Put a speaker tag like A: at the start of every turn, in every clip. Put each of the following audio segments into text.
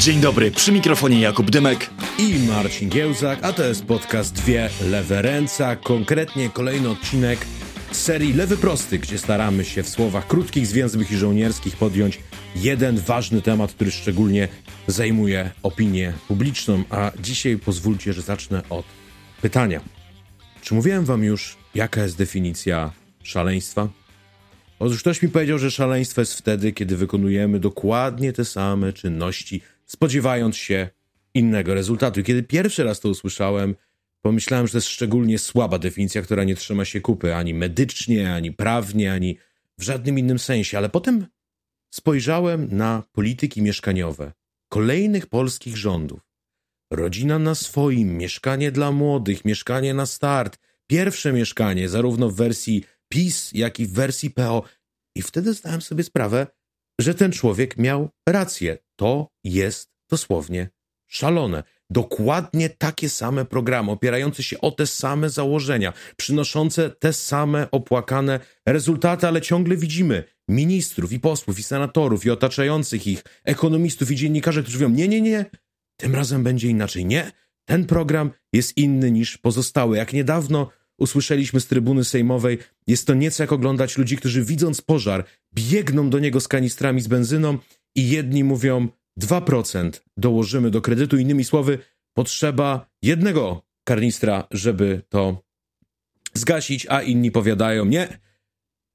A: Dzień dobry, przy mikrofonie Jakub Dymek
B: i Marcin Giełzak, a to jest podcast Dwie Lewe Ręce, konkretnie kolejny odcinek serii Lewy Prosty, gdzie staramy się w słowach krótkich, zwięzłych i żołnierskich podjąć jeden ważny temat, który szczególnie zajmuje opinię publiczną, a dzisiaj pozwólcie, że zacznę od pytania. Czy mówiłem wam już, jaka jest definicja szaleństwa? Otóż ktoś mi powiedział, że szaleństwo jest wtedy, kiedy wykonujemy dokładnie te same czynności, spodziewając się innego rezultatu. I kiedy pierwszy raz to usłyszałem, pomyślałem, że to jest szczególnie słaba definicja, która nie trzyma się kupy ani medycznie, ani prawnie, ani w żadnym innym sensie. Ale potem spojrzałem na polityki mieszkaniowe kolejnych polskich rządów. Rodzina na swoim, mieszkanie dla młodych, mieszkanie na start, pierwsze mieszkanie, zarówno w wersji PiS, jak i w wersji PO. I wtedy zdałem sobie sprawę, że ten człowiek miał rację. To jest dosłownie szalone. Dokładnie takie same programy, opierające się o te same założenia, przynoszące te same opłakane rezultaty, ale ciągle widzimy ministrów i posłów i senatorów i otaczających ich ekonomistów i dziennikarzy, którzy mówią: Nie, nie, nie, tym razem będzie inaczej. Nie, ten program jest inny niż pozostałe. Jak niedawno usłyszeliśmy z trybuny sejmowej, jest to nieco jak oglądać ludzi, którzy widząc pożar, biegną do niego z kanistrami z benzyną i jedni mówią 2% dołożymy do kredytu, innymi słowy, potrzeba jednego karnistra, żeby to zgasić, a inni powiadają nie,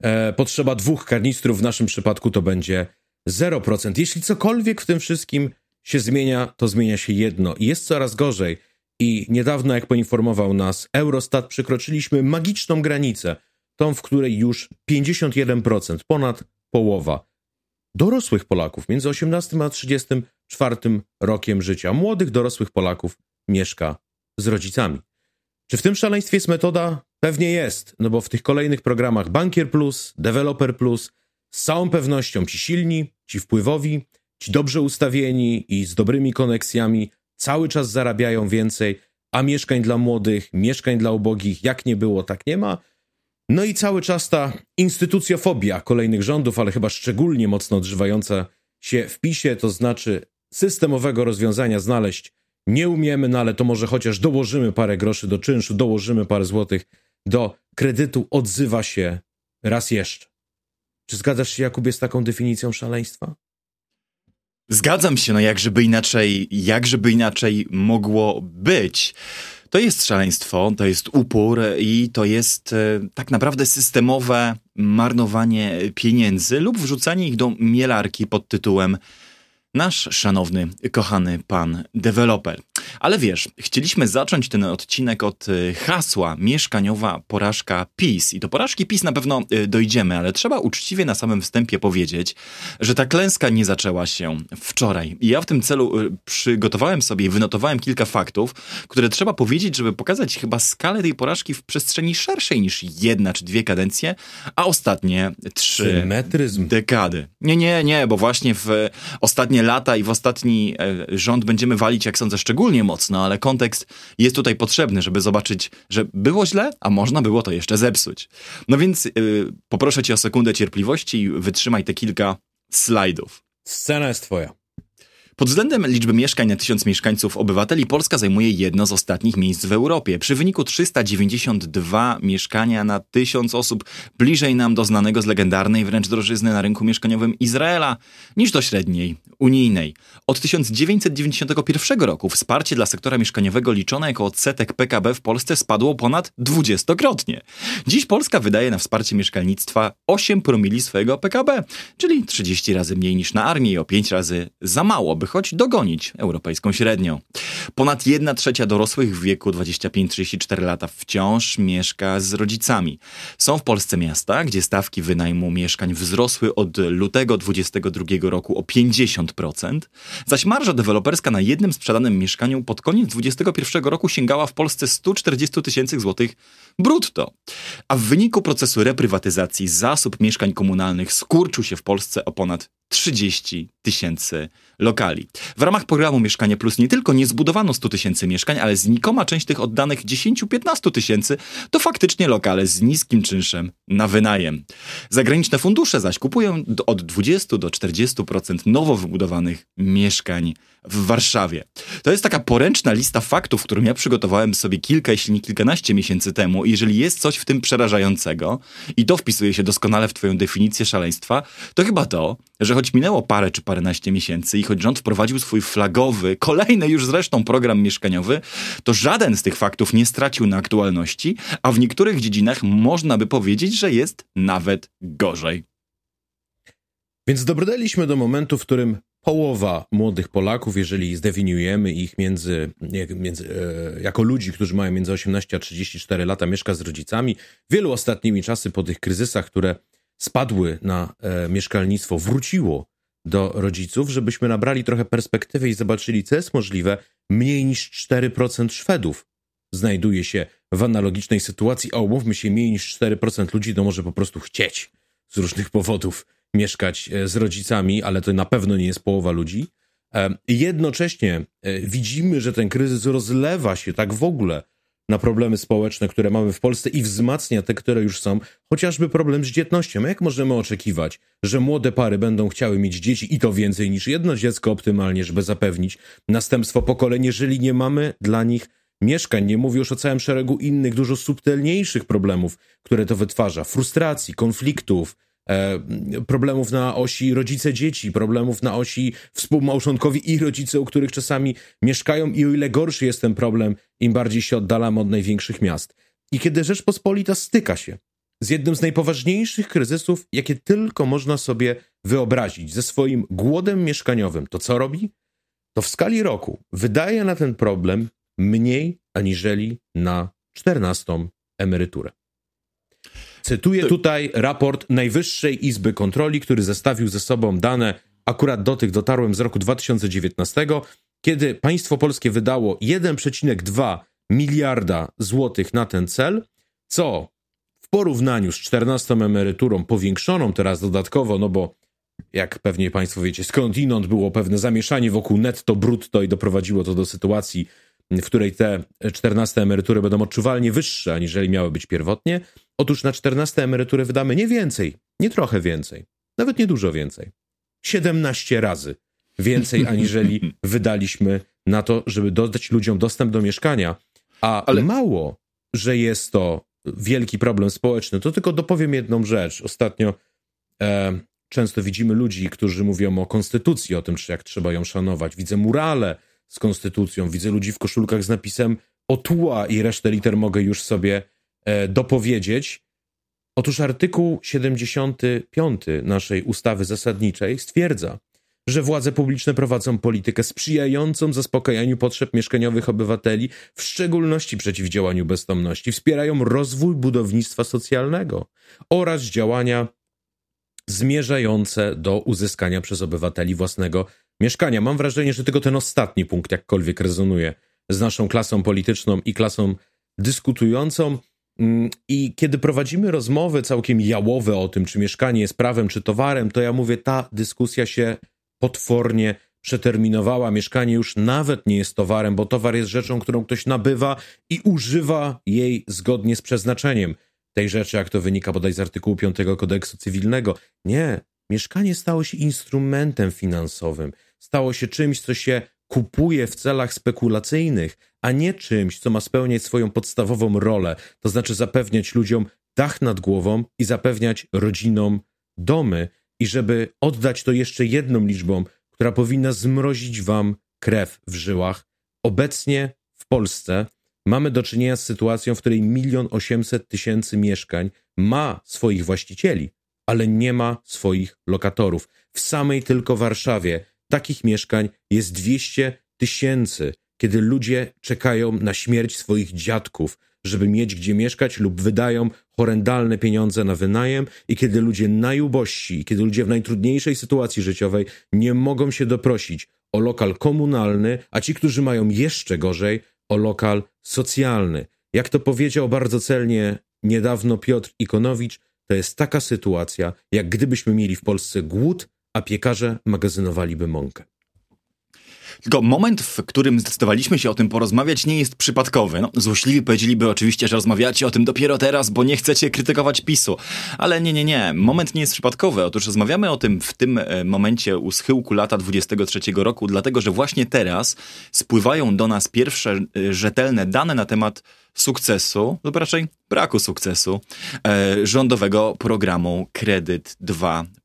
B: e, potrzeba dwóch karnistrów, w naszym przypadku to będzie 0%. Jeśli cokolwiek w tym wszystkim się zmienia, to zmienia się jedno i jest coraz gorzej. I niedawno, jak poinformował nas Eurostat, przekroczyliśmy magiczną granicę, tą, w której już 51%, ponad połowa dorosłych Polaków między 18 a 34 rokiem życia, młodych dorosłych Polaków mieszka z rodzicami. Czy w tym szaleństwie jest metoda? Pewnie jest, no bo w tych kolejnych programach Bankier Plus, Developer Plus, z całą pewnością ci silni, ci wpływowi, ci dobrze ustawieni i z dobrymi koneksjami cały czas zarabiają więcej, a mieszkań dla młodych, mieszkań dla ubogich, jak nie było, tak nie ma. No i cały czas ta instytucjofobia kolejnych rządów, ale chyba szczególnie mocno odżywająca się w PiSie, to znaczy systemowego rozwiązania znaleźć nie umiemy, no ale to może chociaż dołożymy parę groszy do czynszu, dołożymy parę złotych do kredytu, odzywa się raz jeszcze. Czy zgadzasz się, Jakubie, z taką definicją szaleństwa?
A: Zgadzam się, no jak żeby inaczej, jak żeby inaczej mogło być. To jest szaleństwo, to jest upór i to jest e, tak naprawdę systemowe marnowanie pieniędzy lub wrzucanie ich do mielarki pod tytułem nasz szanowny, kochany pan deweloper. Ale wiesz, chcieliśmy zacząć ten odcinek od e, hasła mieszkaniowa porażka PiS. I do porażki PiS na pewno e, dojdziemy, ale trzeba uczciwie na samym wstępie powiedzieć, że ta klęska nie zaczęła się wczoraj. I ja w tym celu e, przygotowałem sobie i wynotowałem kilka faktów, które trzeba powiedzieć, żeby pokazać chyba skalę tej porażki w przestrzeni szerszej niż jedna czy dwie kadencje, a ostatnie trzy
B: Symetryzm.
A: dekady. Nie, nie, nie, bo właśnie w ostatnie lata i w ostatni rząd będziemy walić, jak sądzę, szczególnie szczególnie mocno, ale kontekst jest tutaj potrzebny, żeby zobaczyć, że było źle, a można było to jeszcze zepsuć. No więc yy, poproszę cię o sekundę cierpliwości i wytrzymaj te kilka slajdów.
B: Scena jest twoja.
A: Pod względem liczby mieszkań na tysiąc mieszkańców obywateli Polska zajmuje jedno z ostatnich miejsc w Europie. Przy wyniku 392 mieszkania na tysiąc osób bliżej nam do znanego z legendarnej wręcz drożyzny na rynku mieszkaniowym Izraela niż do średniej unijnej. Od 1991 roku wsparcie dla sektora mieszkaniowego liczone jako odsetek PKB w Polsce spadło ponad dwudziestokrotnie. Dziś Polska wydaje na wsparcie mieszkalnictwa 8 promili swojego PKB, czyli 30 razy mniej niż na armię i o 5 razy za mało, choć dogonić europejską średnią. Ponad 1 trzecia dorosłych w wieku 25-34 lata wciąż mieszka z rodzicami. Są w Polsce miasta, gdzie stawki wynajmu mieszkań wzrosły od lutego 2022 roku o 50%, zaś marża deweloperska na jednym sprzedanym mieszkaniu pod koniec 2021 roku sięgała w Polsce 140 tysięcy złotych brutto. A w wyniku procesu reprywatyzacji zasób mieszkań komunalnych skurczył się w Polsce o ponad 30 tysięcy lokali. W ramach programu Mieszkanie Plus nie tylko nie zbudowano 100 tysięcy mieszkań, ale znikoma część tych oddanych 10-15 tysięcy to faktycznie lokale z niskim czynszem na wynajem. Zagraniczne fundusze zaś kupują od 20 do 40% nowo wybudowanych mieszkań w Warszawie. To jest taka poręczna lista faktów, którą ja przygotowałem sobie kilka, jeśli nie kilkanaście miesięcy temu. I jeżeli jest coś w tym przerażającego, i to wpisuje się doskonale w Twoją definicję szaleństwa, to chyba to, że choć minęło parę czy paręnaście miesięcy i choć rząd wprowadził swój flagowy, kolejny już zresztą program mieszkaniowy, to żaden z tych faktów nie stracił na aktualności, a w niektórych dziedzinach można by powiedzieć, że jest nawet gorzej.
B: Więc dobrnęliśmy do momentu, w którym połowa młodych Polaków, jeżeli zdefiniujemy ich między, między e, jako ludzi, którzy mają między 18 a 34 lata, mieszka z rodzicami. Wielu ostatnimi czasy po tych kryzysach, które spadły na e, mieszkalnictwo, wróciło do rodziców, żebyśmy nabrali trochę perspektywy i zobaczyli, co jest możliwe. Mniej niż 4% Szwedów znajduje się w analogicznej sytuacji, a umówmy się, mniej niż 4% ludzi to może po prostu chcieć z różnych powodów mieszkać e, z rodzicami, ale to na pewno nie jest połowa ludzi. E, jednocześnie e, widzimy, że ten kryzys rozlewa się tak w ogóle na problemy społeczne, które mamy w Polsce i wzmacnia te, które już są, chociażby problem z dzietnością. Jak możemy oczekiwać, że młode pary będą chciały mieć dzieci i to więcej niż jedno dziecko optymalnie, żeby zapewnić następstwo pokoleń, jeżeli nie mamy dla nich mieszkań. Nie mówię już o całym szeregu innych, dużo subtelniejszych problemów, które to wytwarza. Frustracji, konfliktów, problemów na osi rodzice-dzieci, problemów na osi współmałżonkowi i rodzice, u których czasami mieszkają i o ile gorszy jest ten problem, im bardziej się oddalamy od największych miast. I kiedy Rzeczpospolita styka się z jednym z najpoważniejszych kryzysów, jakie tylko można sobie wyobrazić, ze swoim głodem mieszkaniowym, to co robi? To w skali roku wydaje na ten problem mniej aniżeli na 14 emeryturę. Cytuję tutaj raport Najwyższej Izby Kontroli, który zestawił ze sobą dane, akurat do tych dotarłem z roku 2019, kiedy państwo polskie wydało 1,2 miliarda złotych na ten cel, co w porównaniu z 14 emeryturą powiększoną teraz dodatkowo, no bo jak pewnie Państwo wiecie, skądinąd było pewne zamieszanie wokół netto, brutto i doprowadziło to do sytuacji, w której te 14 emerytury będą odczuwalnie wyższe, aniżeli miały być pierwotnie. Otóż na 14 emeryturę wydamy nie więcej, nie trochę więcej, nawet nie dużo więcej. 17 razy więcej, aniżeli wydaliśmy na to, żeby dodać ludziom dostęp do mieszkania. A Ale... mało, że jest to wielki problem społeczny, to tylko dopowiem jedną rzecz. Ostatnio e, często widzimy ludzi, którzy mówią o konstytucji, o tym, czy jak trzeba ją szanować. Widzę murale z konstytucją, widzę ludzi w koszulkach z napisem Otuła i resztę liter mogę już sobie E, dopowiedzieć. Otóż artykuł 75 naszej ustawy zasadniczej stwierdza, że władze publiczne prowadzą politykę sprzyjającą zaspokajaniu potrzeb mieszkaniowych obywateli, w szczególności przeciwdziałaniu bezdomności, wspierają rozwój budownictwa socjalnego oraz działania zmierzające do uzyskania przez obywateli własnego mieszkania. Mam wrażenie, że tylko ten ostatni punkt jakkolwiek rezonuje z naszą klasą polityczną i klasą dyskutującą. Mm, I kiedy prowadzimy rozmowy całkiem jałowe o tym, czy mieszkanie jest prawem, czy towarem, to ja mówię, ta dyskusja się potwornie przeterminowała. Mieszkanie już nawet nie jest towarem, bo towar jest rzeczą, którą ktoś nabywa i używa jej zgodnie z przeznaczeniem tej rzeczy, jak to wynika bodaj z artykułu 5 kodeksu cywilnego. Nie, mieszkanie stało się instrumentem finansowym, stało się czymś, co się kupuje w celach spekulacyjnych, a nie czymś, co ma spełniać swoją podstawową rolę, to znaczy zapewniać ludziom dach nad głową i zapewniać rodzinom domy, i żeby oddać to jeszcze jedną liczbą, która powinna zmrozić wam krew w żyłach. Obecnie w Polsce mamy do czynienia z sytuacją, w której milion osiemset tysięcy mieszkań ma swoich właścicieli, ale nie ma swoich lokatorów. W samej tylko Warszawie takich mieszkań jest 200 tysięcy, kiedy ludzie czekają na śmierć swoich dziadków, żeby mieć gdzie mieszkać lub wydają horrendalne pieniądze na wynajem i kiedy ludzie najubożsi, kiedy ludzie w najtrudniejszej sytuacji życiowej nie mogą się doprosić o lokal komunalny, a ci, którzy mają jeszcze gorzej, o lokal socjalny. Jak to powiedział bardzo celnie niedawno Piotr Ikonowicz, to jest taka sytuacja, jak gdybyśmy mieli w Polsce głód, a piekarze magazynowaliby mąkę.
A: Tylko moment, w którym zdecydowaliśmy się o tym porozmawiać, nie jest przypadkowy. No, złośliwi powiedzieliby oczywiście, że rozmawiacie o tym dopiero teraz, bo nie chcecie krytykować PiSu. Ale nie, nie, nie. Moment nie jest przypadkowy. Otóż rozmawiamy o tym w tym e, momencie u schyłku lata 23 roku, dlatego że właśnie teraz spływają do nas pierwsze e, rzetelne dane na temat sukcesu, lub raczej braku sukcesu e, rządowego programu Kredyt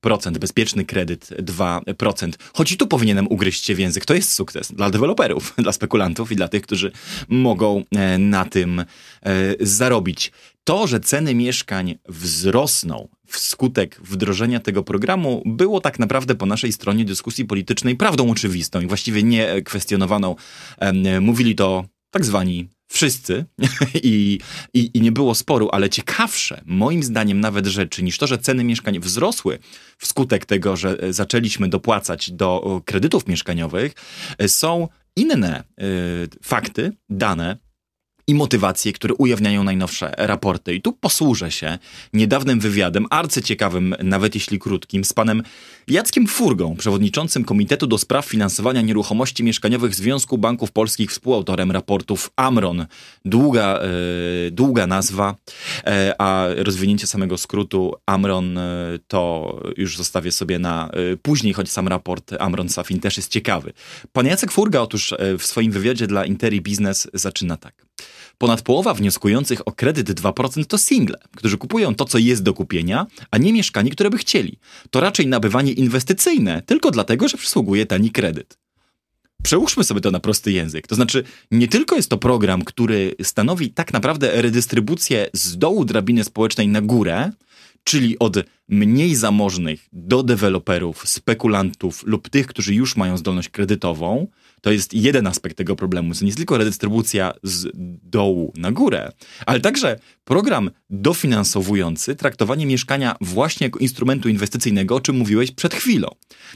A: 2%, bezpieczny kredyt 2%. Choć i tu powinienem ugryźć się w język. To jest sukces dla deweloperów, dla spekulantów i dla tych, którzy mogą e, na tym e, zarobić. To, że ceny mieszkań wzrosną wskutek wdrożenia tego programu, było tak naprawdę po naszej stronie dyskusji politycznej prawdą oczywistą i właściwie nie kwestionowaną. Mówili to tak zwani wszyscy I, i, i nie było sporu, ale ciekawsze, moim zdaniem, nawet rzeczy niż to, że ceny mieszkań wzrosły wskutek tego, że e, zaczęliśmy dopłacać do kredytów mieszkaniowych, e, są inne y, fakty, dane, i motywacje, które ujawniają najnowsze raporty. I tu posłużę się niedawnym wywiadem, arcyciekawym, nawet jeśli krótkim, z panem Jackiem Furgą, przewodniczącym Komitetu do Spraw Finansowania Nieruchomości Mieszkaniowych Związku Banków Polskich, współautorem raportów AMRON. Długa, e, długa nazwa, e, a rozwinięcie samego skrótu AMRON e, to już zostawię sobie na później, choć sam raport AMRON Safin też jest ciekawy. Pan Jacek Furga otóż w swoim wywiadzie dla Interi Business zaczyna tak. Ponad połowa wnioskujących o kredyt 2% to single, którzy kupują to, co jest do kupienia, a nie mieszkanie, które by chcieli. To raczej nabywanie inwestycyjne, tylko dlatego, że przysługuje tani kredyt. Przełóżmy sobie to na prosty język. To znaczy, nie tylko jest to program, który stanowi tak naprawdę redystrybucję z dołu drabiny społecznej na górę, czyli od mniej zamożnych do deweloperów, spekulantów lub tych, którzy już mają zdolność kredytową, to jest jeden aspekt tego problemu. To nie jest tylko redystrybucja z dołu na górę, ale także program dofinansowujący traktowanie mieszkania właśnie jako instrumentu inwestycyjnego, o czym mówiłeś przed chwilą.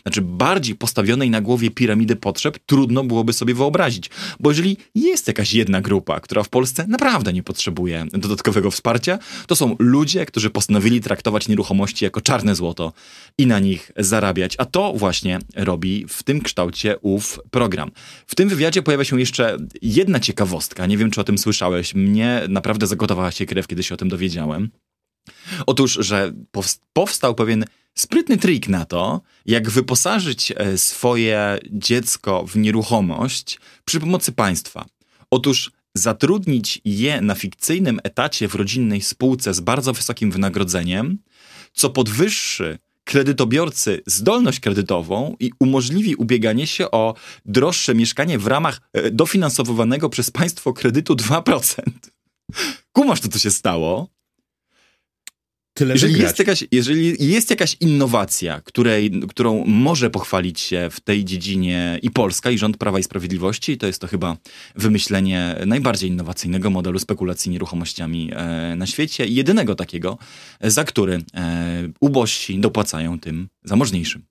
A: Znaczy, bardziej postawionej na głowie piramidy potrzeb trudno byłoby sobie wyobrazić, bo jeżeli jest jakaś jedna grupa, która w Polsce naprawdę nie potrzebuje dodatkowego wsparcia, to są ludzie, którzy postanowili traktować nieruchomości jako czarne złoto i na nich zarabiać. A to właśnie robi w tym kształcie ów program. W tym wywiadzie pojawia się jeszcze jedna ciekawostka. Nie wiem, czy o tym słyszałeś. Mnie naprawdę zagotowała się krew, kiedy się o tym dowiedziałem. Otóż, że powstał pewien sprytny trik na to, jak wyposażyć e, swoje dziecko w nieruchomość przy pomocy państwa. Otóż zatrudnić je na fikcyjnym etacie w rodzinnej spółce z bardzo wysokim wynagrodzeniem, co podwyższy kredytobiorcy zdolność kredytową i umożliwi ubieganie się o droższe mieszkanie w ramach e, dofinansowywanego przez państwo kredytu 2%. Kumasz to, co się stało?
B: Tyle
A: jeżeli jest, jakaś, jeżeli jest jakaś innowacja, której, którą może pochwalić się w tej dziedzinie i Polska, i rząd Prawa i Sprawiedliwości, to jest to chyba wymyślenie najbardziej innowacyjnego modelu spekulacji nieruchomościami e, na świecie i jedynego takiego, za który e, ubożsi dopłacają tym zamożniejszym.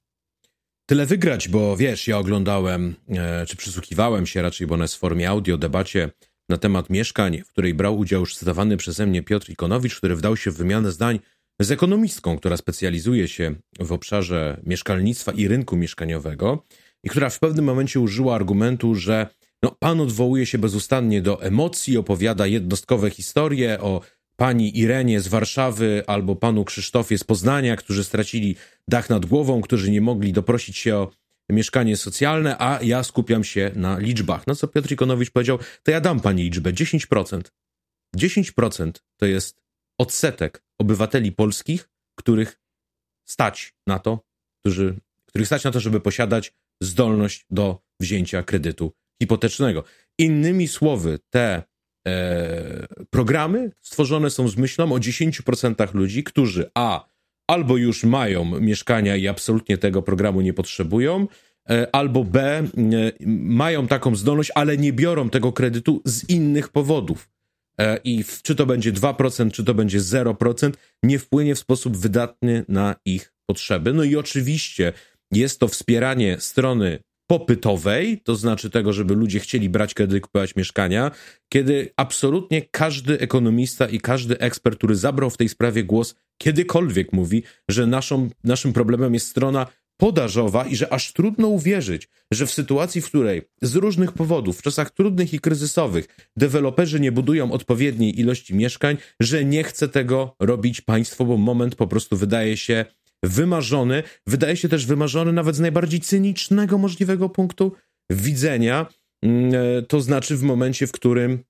B: Tyle wygrać, bo wiesz, ja oglądałem, e, czy przysłuchiwałem się raczej, bo ona jest w formie audio, debacie na temat mieszkań, w której brał udział już cytowany przeze mnie Piotr Ikonowicz, który wdał się w wymianę zdań z ekonomistką, która specjalizuje się w obszarze mieszkalnictwa i rynku mieszkaniowego i która w pewnym momencie użyła argumentu, że no, pan odwołuje się bezustannie do emocji, opowiada jednostkowe historie o pani Irenie z Warszawy albo panu Krzysztofie z Poznania, którzy stracili dach nad głową, którzy nie mogli doprosić się o mieszkanie socjalne, a ja skupiam się na liczbach. No co Piotr Ikonowicz powiedział, to ja dam pani liczbę 10%. 10% to jest odsetek obywateli polskich, których stać na to, którzy, których stać na to, żeby posiadać zdolność do wzięcia kredytu hipotecznego. Innymi słowy, te e, programy stworzone są z myślą o 10% ludzi, którzy a albo już mają mieszkania i absolutnie tego programu nie potrzebują, e, albo b e, mają taką zdolność, ale nie biorą tego kredytu z innych powodów. E, i czy to będzie 2%, czy to będzie 0%, nie wpłynie w sposób wydatny na ich potrzeby. No i oczywiście jest to wspieranie strony popytowej, to znaczy tego, żeby ludzie chcieli brać kredyt, kupować mieszkania, kiedy absolutnie każdy ekonomista i każdy ekspert, który zabrał w tej sprawie głos, kiedykolwiek mówi, że naszą, naszym problemem jest strona podażowa i że aż trudno uwierzyć, że w sytuacji, w której z różnych powodów, w czasach trudnych i kryzysowych, deweloperzy nie budują odpowiedniej ilości mieszkań, że nie chce tego robić państwo, bo moment po prostu wydaje się wymarzony, wydaje się też wymarzony nawet z najbardziej cynicznego możliwego punktu widzenia, mm, e, to znaczy w momencie, w którym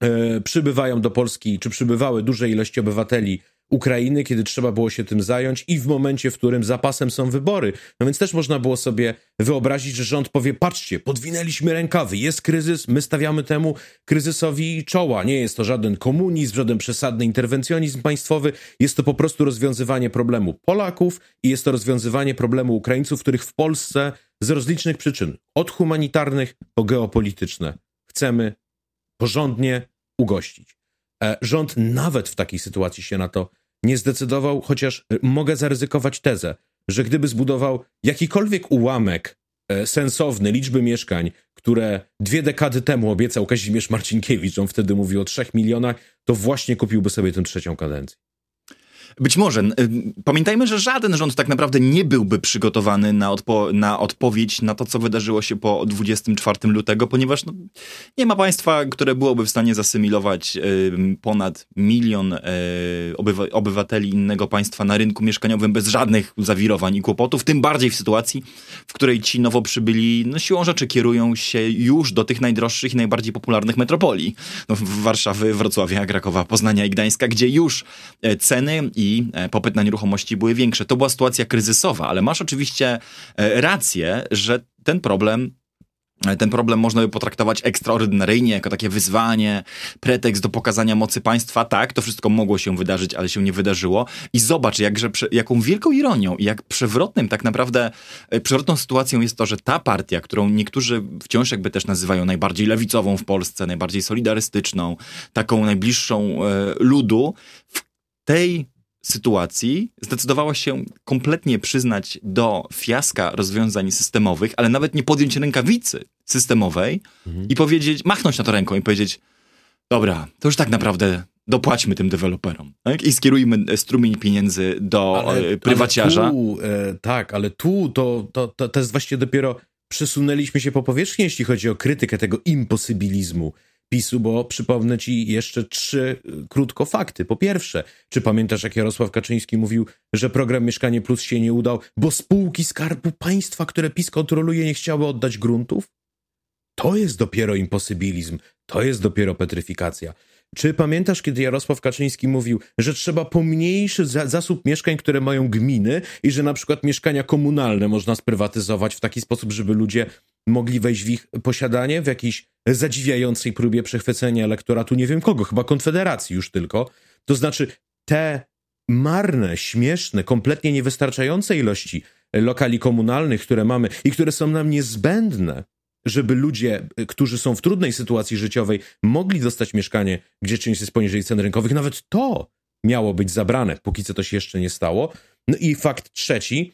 B: e, przybywają do Polski, czy przybywały duże ilości obywateli Ukrainy, kiedy trzeba było się tym zająć i w momencie, w którym zapasem są wybory. No więc też można było sobie wyobrazić, że rząd powie, patrzcie, podwinęliśmy rękawy, jest kryzys, my stawiamy temu kryzysowi czoła. Nie jest to żaden komunizm, żaden przesadny interwencjonizm państwowy, jest to po prostu rozwiązywanie problemu Polaków i jest to rozwiązywanie problemu Ukraińców, których w Polsce z rozlicznych przyczyn, od humanitarnych po geopolityczne, chcemy porządnie ugościć. E, rząd nawet w takiej sytuacji się na to nie zdecydował, chociaż e, mogę zaryzykować tezę, że gdyby zbudował jakikolwiek ułamek e, sensowny liczby mieszkań, które dwie dekady temu obiecał Kazimierz Marcinkiewicz, on wtedy mówił o trzech milionach, to właśnie kupiłby sobie tę trzecią kadencję.
A: Być może. Pamiętajmy, że żaden rząd tak naprawdę nie byłby przygotowany na, odpo na odpowiedź na to, co wydarzyło się po 24 lutego, ponieważ no, nie ma państwa, które byłoby w stanie zasymilować y, ponad milion y, obywa obywateli innego państwa na rynku mieszkaniowym bez żadnych zawirowań i kłopotów, tym bardziej w sytuacji, w której ci nowo przybyli no, siłą rzeczy kierują się już do tych najdroższych i najbardziej popularnych metropolii. No, Warszawy, Wrocławia, Krakowa, Poznania i Gdańska, gdzie już e, ceny e, popyt na nieruchomości były większe. To była sytuacja kryzysowa, ale masz oczywiście e, rację, że ten problem e, ten problem można by potraktować ekstraordynaryjnie, jako takie wyzwanie, pretekst do pokazania mocy państwa. Tak, to wszystko mogło się wydarzyć, ale się nie wydarzyło. I zobacz, jakże, jaką wielką ironią i jak przewrotnym tak naprawdę, przewrotną sytuacją jest to, że ta partia, którą niektórzy wciąż jakby też nazywają najbardziej lewicową w Polsce, najbardziej solidarystyczną, taką najbliższą ludu, w tej sytuacji zdecydowała się kompletnie przyznać do fiaska rozwiązań systemowych, ale nawet nie podjąć rękawicy systemowej mhm. i powiedzieć, machnąć na to ręką i powiedzieć, dobra, to już tak naprawdę dopłaćmy tym deweloperom tak? i skierujmy strumień pieniędzy do ale, e, prywaciarza.
B: Ale tu, e, tak, ale tu to, to, to, to jest właśnie dopiero przesunęliśmy się po powierzchni, jeśli chodzi o krytykę tego imposybilizmu PiSu, bo przypomnę ci jeszcze trzy y, krótko fakty. Po pierwsze, czy pamiętasz, jak Jarosław Kaczyński mówił, że program Mieszkanie Plus się nie udał, bo spółki Skarbu Państwa, które PiS kontroluje, nie chciały oddać gruntów? To jest dopiero imposybilizm, to jest dopiero petryfikacja. Czy pamiętasz, kiedy Jarosław Kaczyński mówił, że trzeba pomniejszy za zasób mieszkań, które mają gminy i że na przykład mieszkania komunalne można sprywatyzować w taki sposób, żeby ludzie mogli wejść w ich posiadanie w jakiejś zadziwiającej próbie przechwycenia elektoratu nie wiem kogo, chyba Konfederacji już tylko. To znaczy te marne, śmieszne, kompletnie niewystarczające ilości lokali komunalnych, które mamy i które są nam niezbędne, żeby ludzie, którzy są w trudnej sytuacji życiowej, mogli dostać mieszkanie, gdzie czynsz jest poniżej cen rynkowych. Nawet to miało być zabrane, póki co to się jeszcze nie stało. No i fakt trzeci,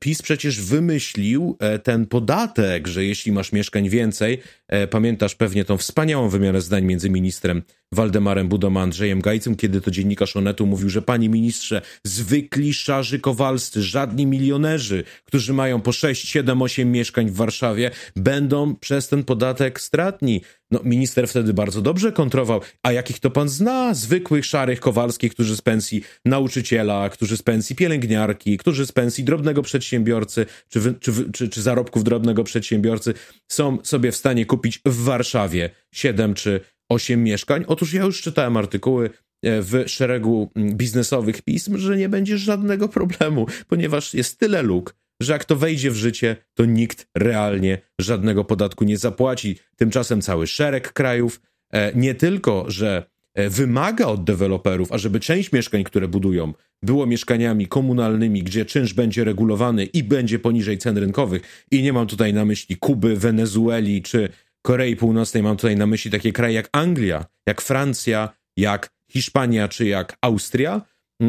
B: PiS przecież wymyślił e, ten podatek, że jeśli masz mieszkań więcej, e, pamiętasz pewnie tą wspaniałą wymianę zdań między ministrem Waldemarem Budą Andrzejem Gajcem, kiedy to dziennikarz Onetu mówił, że panie ministrze, zwykli szarzy kowalscy, żadni milionerzy, którzy mają po 6, 7, 8 mieszkań w Warszawie, będą przez ten podatek stratni. No, minister wtedy bardzo dobrze kontrował. A jakich to pan zna? Zwykłych, szarych, kowalskich, którzy z pensji nauczyciela, którzy z pensji pielęgniarki, którzy z pensji drobnego przedsiębiorcy, czy, czy, czy, czy zarobków drobnego przedsiębiorcy są sobie w stanie kupić w Warszawie 7 czy 8 mieszkań. Otóż ja już czytałem artykuły e, w szeregu mm, biznesowych pism, że nie będzie żadnego problemu, ponieważ jest tyle luk, że jak to wejdzie w życie, to nikt realnie żadnego podatku nie zapłaci. Tymczasem cały szereg krajów e, nie tylko, że e, wymaga od deweloperów, ażeby część mieszkań, które budują, było mieszkaniami komunalnymi, gdzie czynsz będzie regulowany i będzie poniżej cen rynkowych. I nie mam tutaj na myśli Kuby, Wenezueli czy Korei Północnej, mam tutaj na myśli takie kraje jak Anglia, jak Francja, jak Hiszpania czy jak Austria,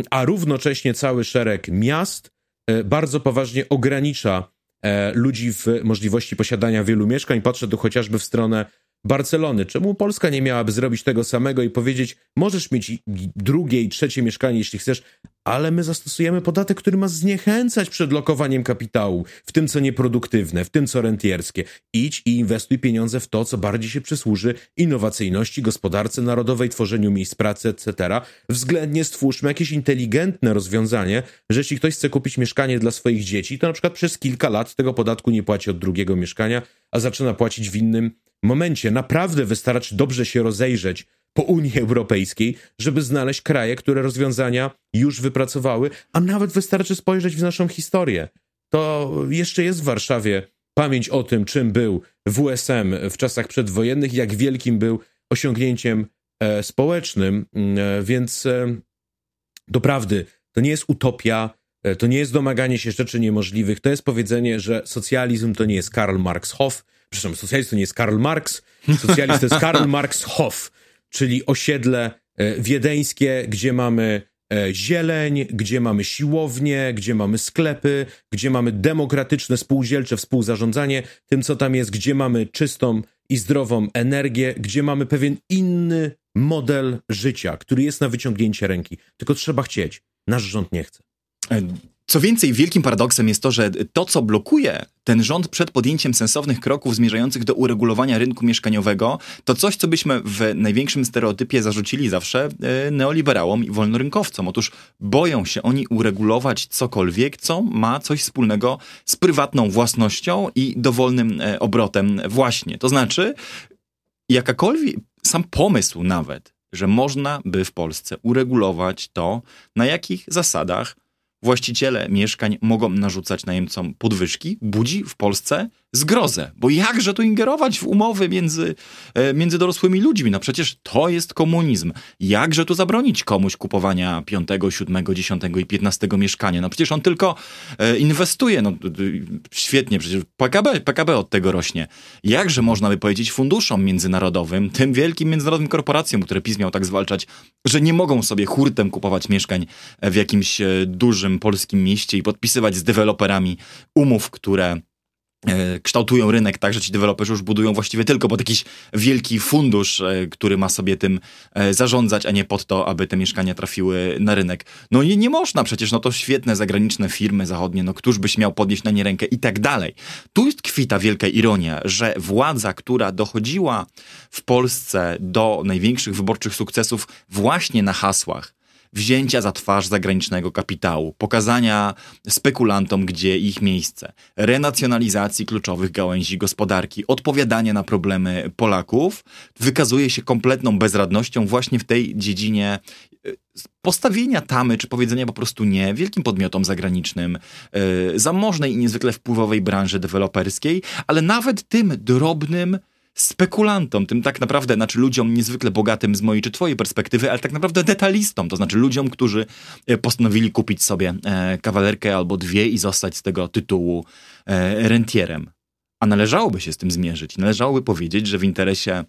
B: a równocześnie cały szereg miast e, bardzo poważnie ogranicza e, ludzi w możliwości posiadania wielu mieszkań. Patrzę tu chociażby w stronę Barcelony. Czemu Polska nie miałaby zrobić tego samego i powiedzieć, możesz mieć drugie i trzecie mieszkanie, jeśli chcesz, ale my zastosujemy podatek, który ma zniechęcać przed lokowaniem kapitału, w tym co nieproduktywne, w tym co rentierskie. Idź i inwestuj pieniądze w to, co bardziej się przysłuży innowacyjności, gospodarce narodowej, tworzeniu miejsc pracy, etc. Względnie stwórzmy jakieś inteligentne rozwiązanie, że jeśli ktoś chce kupić mieszkanie dla swoich dzieci, to na przykład przez kilka lat tego podatku nie płaci od drugiego mieszkania, a zaczyna płacić w innym momencie. Naprawdę wystarczy dobrze się rozejrzeć po Unii Europejskiej, żeby znaleźć kraje, które rozwiązania już wypracowały, a nawet wystarczy spojrzeć w naszą historię. To jeszcze jest w Warszawie pamięć o tym, czym był WSM w czasach przedwojennych, jak wielkim był osiągnięciem e, społecznym, mm, e, więc e, doprawdy to nie jest utopia, e, to nie jest domaganie się rzeczy niemożliwych, to jest powiedzenie, że socjalizm to nie jest Karl Marx Hoff, przepraszam, socjalizm to nie jest Karl Marx, socjalizm to jest Karl Marx Hoff czyli osiedle e, wiedeńskie, gdzie mamy e, zieleń, gdzie mamy siłownie, gdzie mamy sklepy, gdzie mamy demokratyczne, spółdzielcze współzarządzanie tym, co tam jest, gdzie mamy czystą i zdrową energię, gdzie mamy pewien inny model życia, który jest na wyciągnięcie ręki. Tylko trzeba chcieć. Nasz rząd nie chce.
A: Co więcej, wielkim paradoksem jest to, że to, co blokuje ten rząd przed podjęciem sensownych kroków zmierzających do uregulowania rynku mieszkaniowego, to coś, co byśmy w największym stereotypie zarzucili zawsze e, neoliberałom i wolnorynkowcom. Otóż boją się oni uregulować cokolwiek, co ma coś wspólnego z prywatną własnością i dowolnym e, obrotem właśnie. To znaczy, jakakolwiek, sam pomysł nawet, że można by w Polsce uregulować to, na jakich zasadach właściciele mieszkań mogą narzucać najemcom podwyżki, budzi w Polsce zgrozę. Bo jakże tu ingerować w umowy między, e, między dorosłymi ludźmi? No przecież to jest komunizm. Jakże tu zabronić komuś kupowania piątego, siódmego, dziesiątego i piętnastego mieszkania? No przecież on tylko e, inwestuje. No świetnie, przecież PKB, PKB od tego rośnie. Jakże można by powiedzieć funduszom międzynarodowym, tym wielkim międzynarodowym korporacjom, które PiS miał tak zwalczać, że nie mogą sobie hurtem kupować mieszkań w jakimś e, dużym polskim mieście i podpisywać z deweloperami umów, które kształtują rynek tak, że ci deweloperzy już budują właściwie tylko pod jakiś wielki fundusz, e, który ma sobie tym e, zarządzać, a nie pod to, aby te mieszkania trafiły na rynek. No i nie można przecież, no to świetne zagraniczne firmy zachodnie, no któż by śmiał podnieść na nie rękę i tak dalej. Tu jest kwita wielka ironia, że władza, która dochodziła w Polsce do największych wyborczych sukcesów właśnie na hasłach, wzięcia za twarz zagranicznego kapitału, pokazania spekulantom, gdzie ich miejsce, renacjonalizacji kluczowych gałęzi gospodarki, odpowiadania na problemy Polaków, wykazuje się kompletną bezradnością właśnie w tej dziedzinie e, postawienia tamy, czy powiedzenia po prostu nie wielkim podmiotom zagranicznym, yy, zamożnej i niezwykle wpływowej branży deweloperskiej, ale nawet tym drobnym spekulantom, tym tak naprawdę, znaczy ludziom niezwykle bogatym z mojej czy twojej perspektywy, ale tak naprawdę detalistom, to znaczy ludziom, którzy e, postanowili kupić sobie e, kawalerkę albo dwie i zostać z tego tytułu e, rentierem. A należałoby się z tym zmierzyć. Należałoby powiedzieć, że w interesie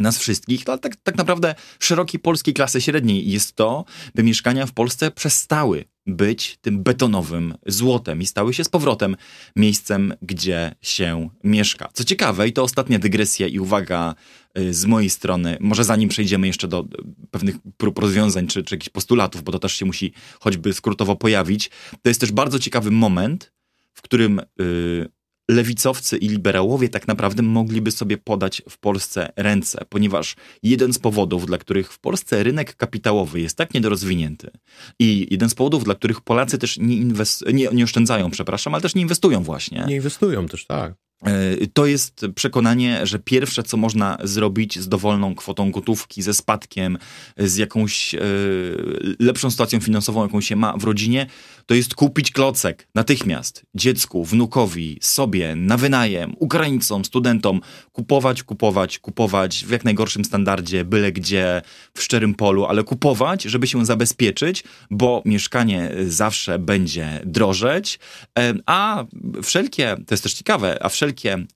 A: nas wszystkich, ale tak, tak naprawdę szerokiej polskiej klasy średniej jest to, by mieszkania w Polsce przestały być tym betonowym złotem i stały się z powrotem miejscem, gdzie się mieszka. Co ciekawe, i to ostatnia dygresja i uwaga y, z mojej strony, może zanim przejdziemy jeszcze do pewnych prób rozwiązań czy, czy jakichś postulatów, bo to też się musi choćby skrótowo pojawić, to jest też bardzo ciekawy moment, w którym yy, lewicowcy i liberałowie tak naprawdę mogliby sobie podać w Polsce ręce, ponieważ jeden z powodów, dla których w Polsce rynek kapitałowy jest tak niedorozwinięty i jeden z powodów, dla których Polacy też nie, inwest- nie, nie oszczędzają, przepraszam, ale też nie inwestują właśnie.
B: Nie inwestują też, tak.
A: E, to jest przekonanie, że pierwsze, co można zrobić z dowolną kwotą gotówki, ze spadkiem, z jakąś e, lepszą sytuacją finansową, jaką się ma w rodzinie, to jest kupić klocek natychmiast dziecku, wnukowi, sobie, na wynajem, Ukraińcom, studentom, kupować, kupować, kupować w jak najgorszym standardzie, byle gdzie, w szczerym polu, ale kupować, żeby się zabezpieczyć, bo mieszkanie zawsze będzie drożeć, e, a wszelkie, to jest też ciekawe, a wszelkie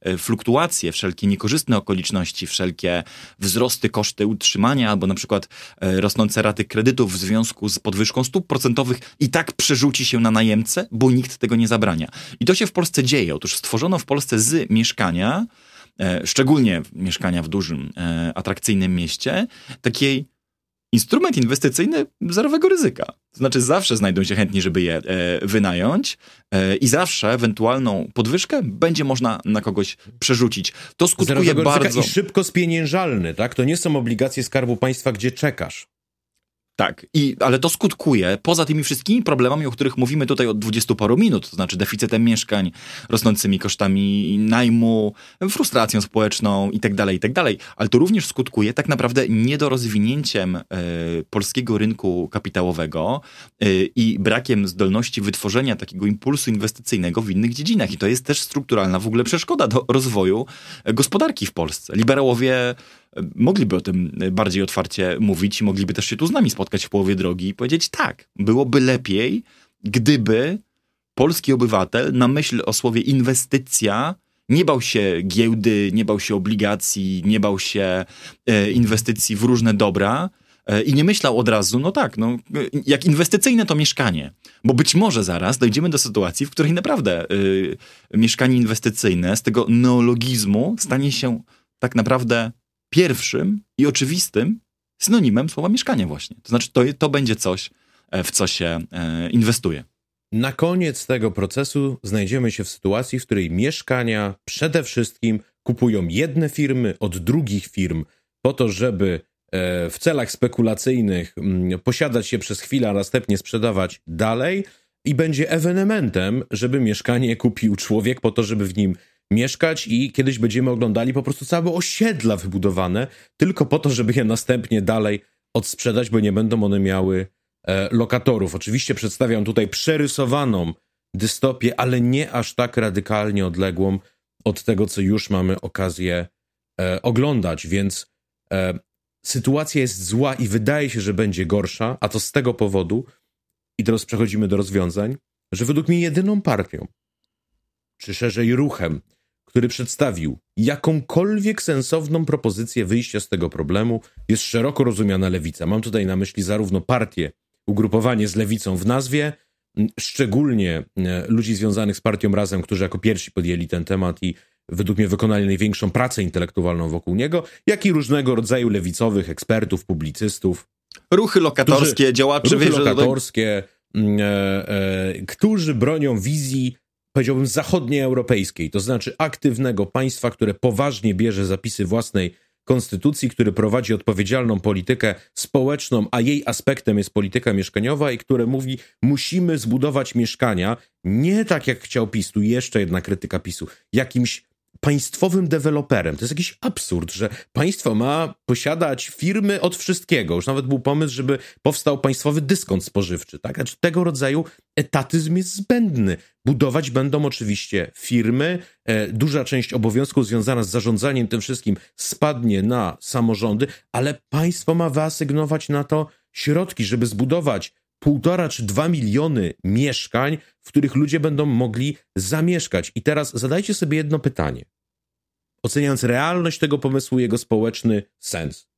A: e, fluktuacje, wszelkie niekorzystne okoliczności, wszelkie wzrosty koszty utrzymania albo na przykład e, rosnące raty kredytów w związku z podwyżką stóp procentowych i tak przerzuci rzuci się na najemcę, bo nikt tego nie zabrania. I to się w Polsce dzieje. Otóż stworzono w Polsce z mieszkania, e, szczególnie mieszkania w dużym, atrakcyjnym mieście, takiej instrument inwestycyjny zerowego ryzyka. To znaczy zawsze znajdą się chętni, żeby je e, wynająć e, i zawsze ewentualną podwyżkę będzie można na kogoś przerzucić. To skutkuje
B: Zerowego
A: bardzo...
B: I szybko spieniężalny, tak? To nie są obligacje Skarbu Państwa, gdzie czekasz.
A: Tak, I, ale to skutkuje poza tymi wszystkimi problemami, o których mówimy tutaj od dwudziestu paru minut, to znaczy deficytem mieszkań, rosnącymi kosztami najmu, frustracją społeczną itd., tak itd., tak ale to również skutkuje tak naprawdę niedorozwinięciem e, polskiego rynku kapitałowego e, i brakiem zdolności wytworzenia takiego impulsu inwestycyjnego w innych dziedzinach. I to jest też strukturalna w ogóle przeszkoda do rozwoju gospodarki w Polsce. Liberałowie mogliby o tym bardziej otwarcie mówić i mogliby też się tu z nami spotkać w połowie drogi i powiedzieć tak, byłoby lepiej, gdyby polski obywatel na myśl o słowie inwestycja nie bał się giełdy, nie bał się obligacji, nie bał się e, inwestycji w różne dobra, e, i nie myślał od razu, no tak, no, jak inwestycyjne to mieszkanie. Bo być może zaraz dojdziemy do sytuacji, w której naprawdę y, mieszkanie inwestycyjne z tego neologizmu stanie się tak naprawdę pierwszym i oczywistym synonimem słowa mieszkanie właśnie. To znaczy to, to będzie coś, e, w co się e, inwestuje.
B: Na koniec tego procesu znajdziemy się w sytuacji, w której mieszkania przede wszystkim kupują jedne firmy od drugich firm po to, żeby e, w celach spekulacyjnych mm, posiadać je przez chwilę, a następnie sprzedawać dalej i będzie ewenementem, żeby mieszkanie kupił człowiek po to, żeby w nim mieszkać i kiedyś będziemy oglądali po prostu całe osiedla wybudowane tylko po to, żeby je następnie dalej odsprzedać, bo nie będą one miały e, lokatorów. Oczywiście przedstawiam tutaj przerysowaną dystopię, ale nie aż tak radykalnie odległą od tego, co już mamy okazję e, oglądać, więc e, sytuacja jest zła i wydaje się, że będzie gorsza, a to z tego powodu, i teraz przechodzimy do rozwiązań, że według mnie jedyną partią, czy szerzej ruchem, który przedstawił jakąkolwiek sensowną propozycję wyjścia z tego problemu, jest szeroko rozumiana lewica. Mam tutaj na myśli zarówno partię, ugrupowanie z lewicą w nazwie, szczególnie e, ludzi związanych z partią Razem, którzy jako pierwsi podjęli ten temat i według mnie wykonali największą pracę intelektualną wokół niego, jak i różnego rodzaju lewicowych ekspertów, publicystów.
A: Ruchy lokatorskie, którzy, działacze...
B: Ruchy lokatorskie, e, e, którzy bronią wizji powiedziałbym, zachodnioeuropejskiej, to znaczy aktywnego państwa, które poważnie bierze zapisy własnej konstytucji, który prowadzi odpowiedzialną politykę społeczną, a jej aspektem jest polityka mieszkaniowa i które mówi, musimy zbudować mieszkania nie tak jak chciał PiS, tu jeszcze jedna krytyka PiSu, jakimś państwowym deweloperem. To jest jakiś absurd, że państwo ma posiadać firmy od wszystkiego. Już nawet był pomysł, żeby powstał państwowy dyskont spożywczy. Tak? Znaczy, tego rodzaju etatyzm jest zbędny. Budować będą oczywiście firmy. E, duża część obowiązków związana z zarządzaniem tym wszystkim spadnie na samorządy, ale państwo ma wyasygnować na to środki, żeby zbudować półtora czy dwa miliony mieszkań, w których ludzie będą mogli zamieszkać. I teraz zadajcie sobie jedno pytanie, oceniając realność tego pomysłu, jego społeczny sens.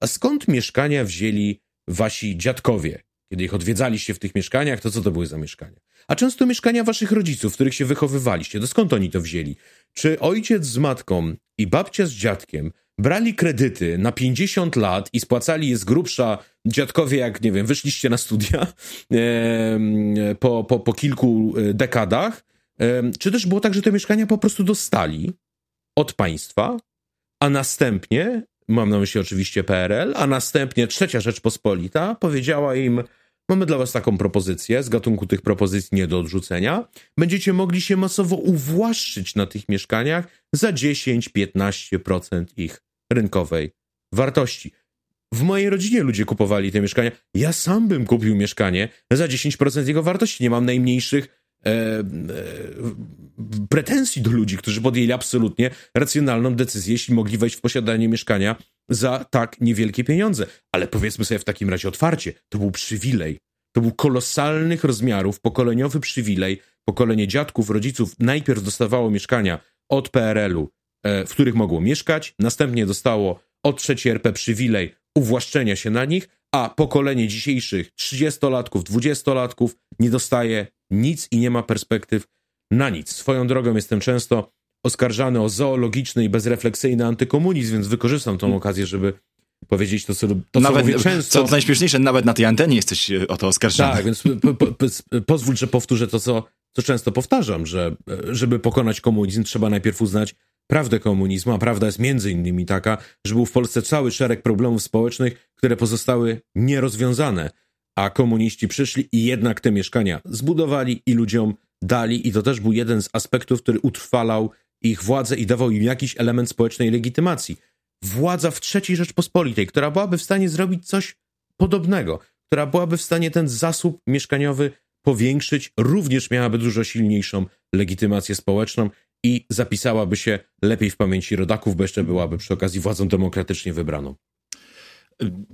B: A skąd mieszkania wzięli wasi dziadkowie? Kiedy ich odwiedzaliście w tych mieszkaniach, to co to były za mieszkania? A często mieszkania waszych rodziców, w których się wychowywaliście, to skąd oni to wzięli? Czy ojciec z matką i babcia z dziadkiem brali kredyty na 50 lat i spłacali je z grubsza dziadkowie, jak nie wiem, wyszliście na studia e, po, po, po kilku e, dekadach, e, czy też było tak, że te mieszkania po prostu dostali od państwa, a następnie, mam na myśli oczywiście PRL, a następnie trzecia Rzeczpospolita powiedziała im, Mamy dla Was taką propozycję, z gatunku tych propozycji nie do odrzucenia. Będziecie mogli się masowo uwłaszczyć na tych mieszkaniach za 10-15% ich rynkowej wartości. W mojej rodzinie ludzie kupowali te mieszkania. Ja sam bym kupił mieszkanie za 10% jego wartości. Nie mam najmniejszych e, e, pretensji do ludzi, którzy podjęli absolutnie racjonalną decyzję, jeśli mogli wejść w posiadanie mieszkania za tak niewielkie pieniądze. Ale powiedzmy sobie w takim razie otwarcie, to był przywilej. To był kolosalnych rozmiarów, pokoleniowy przywilej. Pokolenie dziadków, rodziców najpierw dostawało mieszkania od PRL-u, w których mogło mieszkać, następnie dostało od trzeciej RP przywilej uwłaszczenia się na nich, a pokolenie dzisiejszych 30-latków, 20-latków nie dostaje nic i nie ma perspektyw na nic. Swoją drogą jestem często oskarżany o zoologiczny i bezrefleksyjny antykomunizm, więc wykorzystam tą okazję, żeby powiedzieć to, co, to,
A: nawet,
B: co mówię często.
A: Co najśmieszniejsze, nawet na tej antenie jesteś e, o to oskarżony.
B: Tak, więc po, po, po, pozwól, że powtórzę to, co, co często powtarzam, że żeby pokonać komunizm, trzeba najpierw uznać prawdę komunizmu, a prawda jest między innymi taka, że był w Polsce cały szereg problemów społecznych, które pozostały nierozwiązane, a komuniści przyszli i jednak te mieszkania zbudowali i ludziom dali i to też był jeden z aspektów, który utrwalał ich władzę i dawał im jakiś element społecznej legitymacji. Władza w III Rzeczpospolitej, która byłaby w stanie zrobić coś podobnego, która byłaby w stanie ten zasób mieszkaniowy powiększyć, również miałaby dużo silniejszą legitymację społeczną i zapisałaby się lepiej w pamięci rodaków, bo jeszcze byłaby przy okazji władzą demokratycznie wybraną.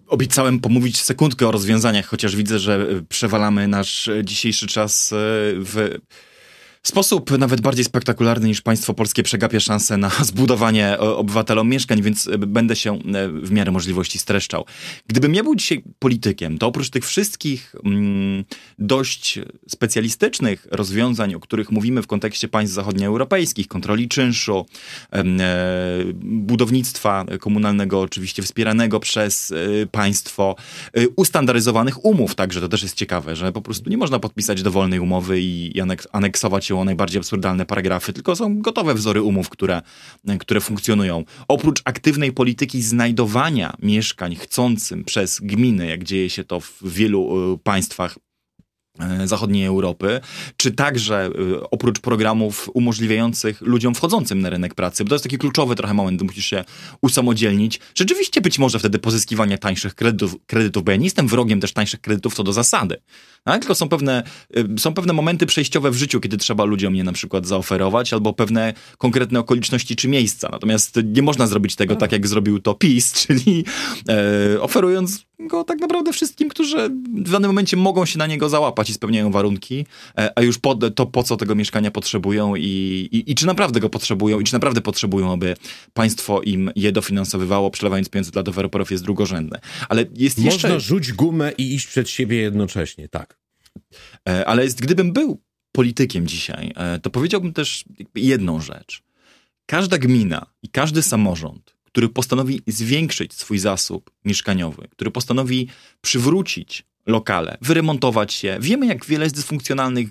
A: Obiecałem pomówić sekundkę o rozwiązaniach, chociaż widzę, że przewalamy nasz dzisiejszy czas e, w sposób nawet bardziej spektakularny niż państwo polskie przegapia szansę na zbudowanie obywatelom mieszkań, więc e, będę się e, w miarę możliwości streszczał. Gdybym ja był dzisiaj politykiem, to oprócz tych wszystkich mm, dość specjalistycznych rozwiązań, o których mówimy w kontekście państw zachodnioeuropejskich, kontroli czynszu, e, budownictwa komunalnego oczywiście wspieranego przez e, państwo, e, ustandaryzowanych umów, także to też jest ciekawe, że po prostu nie można podpisać dowolnej umowy i aneksować o najbardziej absurdalne paragrafy, tylko są gotowe wzory umów, które, które funkcjonują. Oprócz aktywnej polityki znajdowania mieszkań chcącym przez gminy, jak dzieje się to w wielu y, państwach E, zachodniej Europy, czy także e, oprócz programów umożliwiających ludziom wchodzącym na rynek pracy, bo to jest taki kluczowy trochę moment, musisz się usamodzielnić, rzeczywiście być może wtedy pozyskiwanie tańszych kredytów, kredytów bo ja nie jestem wrogiem też tańszych kredytów co do zasady, tak? tylko są pewne, e, są pewne momenty przejściowe w życiu, kiedy trzeba ludziom je na przykład zaoferować, albo pewne konkretne okoliczności czy miejsca, natomiast nie można zrobić tego tak, jak zrobił to PiS, czyli e, oferując go tak naprawdę wszystkim, którzy w danym momencie mogą się na niego załapać i spełniają warunki, e, a już po, to po co tego mieszkania potrzebują i, i, i, czy naprawdę go potrzebują i czy naprawdę potrzebują, aby państwo im je dofinansowywało, przelewając pieniądze dla deweloperów jest drugorzędne. Ale jest
B: Można
A: jeszcze...
B: Można rzuć gumę i iść przed siebie jednocześnie, tak.
A: E, ale jest, gdybym był politykiem dzisiaj, e, to powiedziałbym też jedną rzecz. Każda gmina i każdy samorząd który postanowi zwiększyć swój zasób mieszkaniowy, który postanowi przywrócić lokale, wyremontować je. Wiemy, jak wiele jest dysfunkcjonalnych,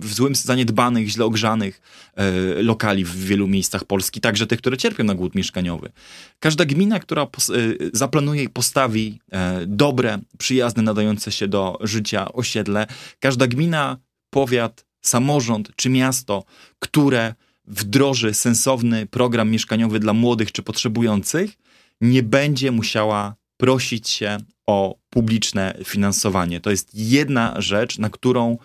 A: w złym zaniedbanych, źle ogrzanych e, lokali w wielu miejscach Polski, także tych, które cierpią na głód mieszkaniowy. Każda gmina, która pos, e, zaplanuje i postawi e, dobre, przyjazne, nadające się do życia osiedle, każda gmina, powiat, samorząd czy miasto, które wdroży sensowny program mieszkaniowy dla młodych czy potrzebujących, nie będzie musiała prosić się o publiczne finansowanie. To jest jedna rzecz, na którą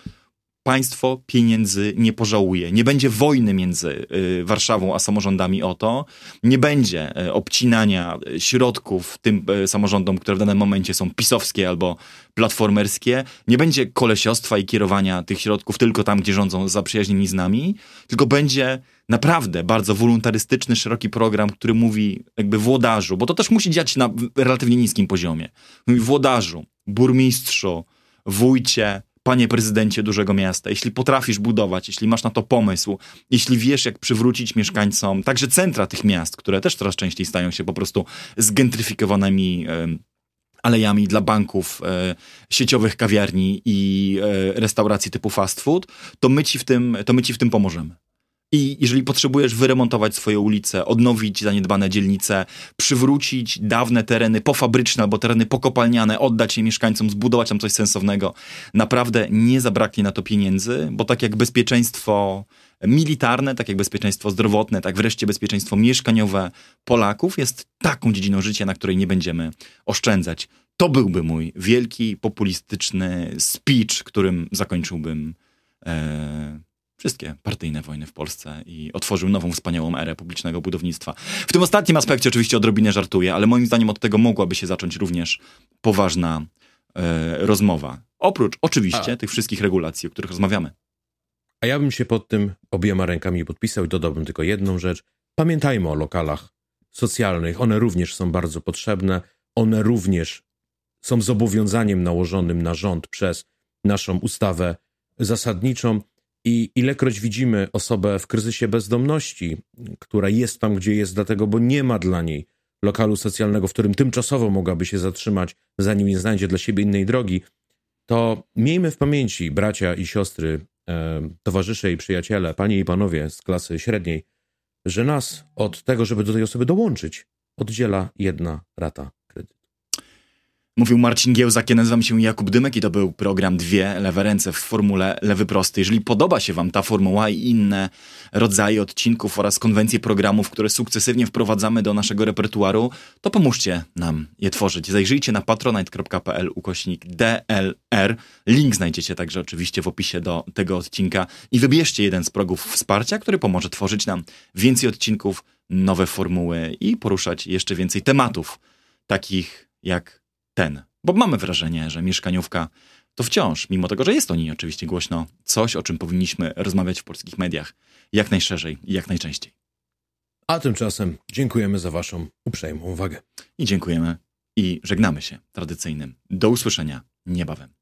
A: państwo pieniędzy nie pożałuje. Nie będzie wojny między y, Warszawą a samorządami o to. Nie będzie y, obcinania środków tym y, samorządom, które w danym momencie są pisowskie albo platformerskie. Nie będzie kolesiostwa i kierowania tych środków tylko tam, gdzie rządzą zaprzyjaźnieni z nami, tylko będzie naprawdę bardzo wolontarystyczny, szeroki program, który mówi jakby włodarzu, bo to też musi dziać na relatywnie niskim poziomie. Mówi włodarzu, burmistrzu, wójcie, panie prezydencie dużego miasta, jeśli potrafisz budować, jeśli masz na to pomysł, jeśli wiesz, jak przywrócić mieszkańcom także centra tych miast, które też coraz częściej stają się po prostu zgentryfikowanymi alejami dla banków, e, sieciowych kawiarni i e, restauracji typu fast food, to my ci w tym, to my ci w tym pomożemy. I jeżeli potrzebujesz wyremontować swoje ulice, odnowić zaniedbane dzielnice, przywrócić dawne tereny pofabryczne albo tereny pokopalniane, oddać je mieszkańcom, zbudować tam coś sensownego, naprawdę nie zabraknie na to pieniędzy, bo tak jak bezpieczeństwo militarne, tak jak bezpieczeństwo zdrowotne, tak wreszcie bezpieczeństwo mieszkaniowe Polaków jest taką dziedziną życia, na której nie będziemy oszczędzać. To byłby mój wielki, populistyczny speech, którym zakończyłbym. E, wszystkie partyjne wojny w Polsce i otworzył nową, wspaniałą erę publicznego budownictwa. W tym ostatnim aspekcie oczywiście odrobinę żartuję, ale moim zdaniem od tego mogłaby się zacząć również poważna e, rozmowa. Oprócz oczywiście A. tych wszystkich regulacji, o których rozmawiamy.
B: A ja bym się pod tym obiema rękami podpisał i dodałbym tylko jedną rzecz. Pamiętajmy o lokalach socjalnych. One również są bardzo potrzebne. One również są zobowiązaniem nałożonym na rząd przez naszą ustawę zasadniczą. I ilekroć widzimy osobę w kryzysie bezdomności, która jest tam, gdzie jest, dlatego, bo nie ma dla niej lokalu socjalnego, w którym tymczasowo mogłaby się zatrzymać, zanim nie znajdzie dla siebie innej drogi, to miejmy w pamięci, bracia i siostry, e, towarzysze i przyjaciele, panie i panowie z klasy średniej, że nas od tego, żeby do tej osoby dołączyć, oddziela jedna rata.
A: Mówił Marcin Giełzak, ja nazywam się Jakub Dymek i to był program Dwie lewe ręce w formule lewy prosty. Jeżeli podoba się wam ta formuła i inne rodzaje odcinków oraz konwencje programów, które sukcesywnie wprowadzamy do naszego repertuaru, to pomóżcie nam je tworzyć. Zajrzyjcie na patronite.pl ukośnik DLR. Link znajdziecie także oczywiście w opisie do tego odcinka i wybierzcie jeden z progów wsparcia, który pomoże tworzyć nam więcej odcinków, nowe formuły i poruszać jeszcze więcej tematów, takich jak ten. Bo mamy wrażenie, że mieszkaniówka to wciąż, mimo tego, że jest o niej oczywiście głośno, coś, o czym powinniśmy rozmawiać w polskich mediach jak najszerzej i jak najczęściej.
B: A tymczasem dziękujemy za Waszą uprzejmą uwagę.
A: I dziękujemy i żegnamy się tradycyjnym. Do usłyszenia niebawem.